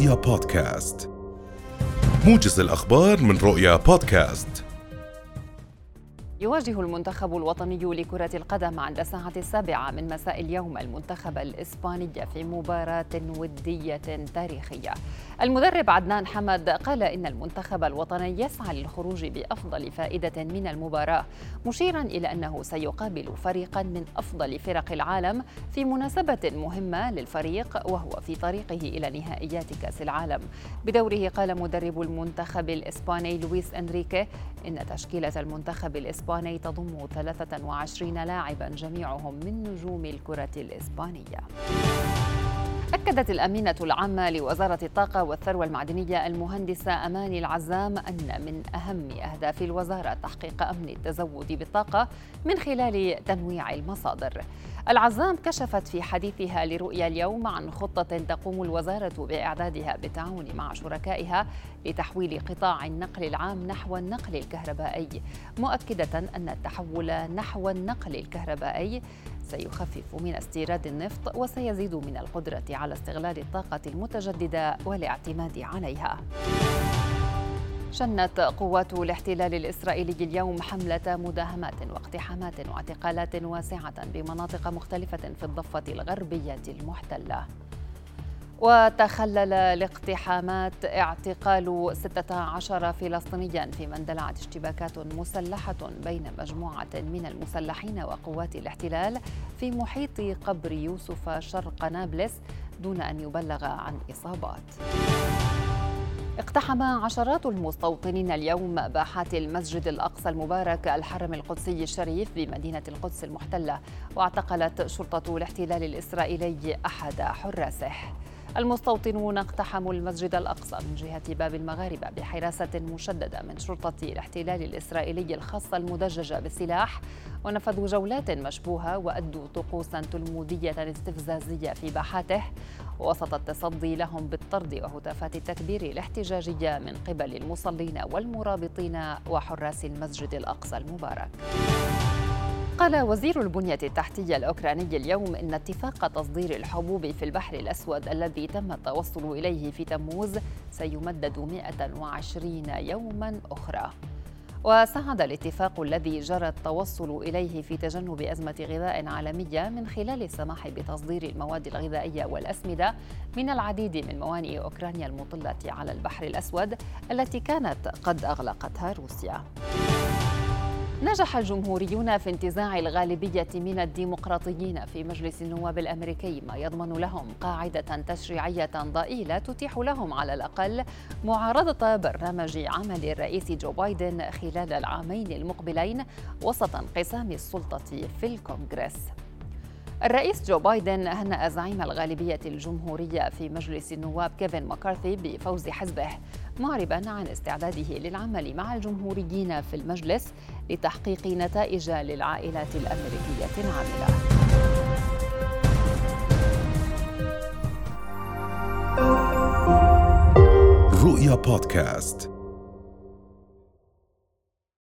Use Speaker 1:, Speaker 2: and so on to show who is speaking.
Speaker 1: رؤيا بودكاست موجز الأخبار من رؤيا بودكاست
Speaker 2: يواجه المنتخب الوطني لكرة القدم عند الساعة السابعة من مساء اليوم المنتخب الإسباني في مباراة ودية تاريخية. المدرب عدنان حمد قال إن المنتخب الوطني يسعى للخروج بأفضل فائدة من المباراة، مشيرا إلى أنه سيقابل فريقا من أفضل فرق العالم في مناسبة مهمة للفريق وهو في طريقه إلى نهائيات كأس العالم. بدوره قال مدرب المنتخب الإسباني لويس أنريكي إن تشكيلة المنتخب الإسباني تضم 23 لاعبا جميعهم من نجوم الكرة الإسبانية أكدت الأمينة العامة لوزارة الطاقة والثروة المعدنية المهندسة أماني العزام أن من أهم أهداف الوزارة تحقيق أمن التزود بالطاقة من خلال تنويع المصادر. العزام كشفت في حديثها لرؤيا اليوم عن خطة تقوم الوزارة بإعدادها بالتعاون مع شركائها لتحويل قطاع النقل العام نحو النقل الكهربائي، مؤكدة أن التحول نحو النقل الكهربائي سيخفف من استيراد النفط وسيزيد من القدرة على استغلال الطاقة المتجددة والاعتماد عليها. شنت قوات الاحتلال الإسرائيلي اليوم حملة مداهمات واقتحامات واعتقالات واسعة بمناطق مختلفة في الضفة الغربية المحتلة وتخلل الاقتحامات اعتقال 16 فلسطينيا في من اندلعت اشتباكات مسلحة بين مجموعة من المسلحين وقوات الاحتلال في محيط قبر يوسف شرق نابلس دون أن يبلغ عن إصابات. اقتحم عشرات المستوطنين اليوم باحات المسجد الأقصى المبارك الحرم القدسي الشريف بمدينة القدس المحتلة واعتقلت شرطة الاحتلال الإسرائيلي أحد حراسه. المستوطنون اقتحموا المسجد الأقصى من جهة باب المغاربة بحراسة مشددة من شرطة الاحتلال الإسرائيلي الخاصة المدججة بالسلاح ونفذوا جولات مشبوهة وأدوا طقوسا تلمودية استفزازية في باحاته وسط التصدي لهم بالطرد وهتافات التكبير الاحتجاجية من قبل المصلين والمرابطين وحراس المسجد الأقصى المبارك. قال وزير البنية التحتية الأوكراني اليوم إن اتفاق تصدير الحبوب في البحر الأسود الذي تم التوصل إليه في تموز سيمدد 120 يوما أخرى وساعد الاتفاق الذي جرى التوصل إليه في تجنب أزمة غذاء عالمية من خلال السماح بتصدير المواد الغذائية والأسمدة من العديد من موانئ أوكرانيا المطلة على البحر الأسود التي كانت قد أغلقتها روسيا. نجح الجمهوريون في انتزاع الغالبية من الديمقراطيين في مجلس النواب الأمريكي ما يضمن لهم قاعدة تشريعية ضئيلة تتيح لهم على الأقل معارضة برنامج عمل الرئيس جو بايدن خلال العامين المقبلين وسط انقسام السلطة في الكونغرس. الرئيس جو بايدن هنأ زعيم الغالبية الجمهورية في مجلس النواب كيفن ماكارثي بفوز حزبه معربا عن استعداده للعمل مع الجمهوريين في المجلس لتحقيق نتائج للعائلات الأمريكية العاملة.
Speaker 1: رؤيا بودكاست.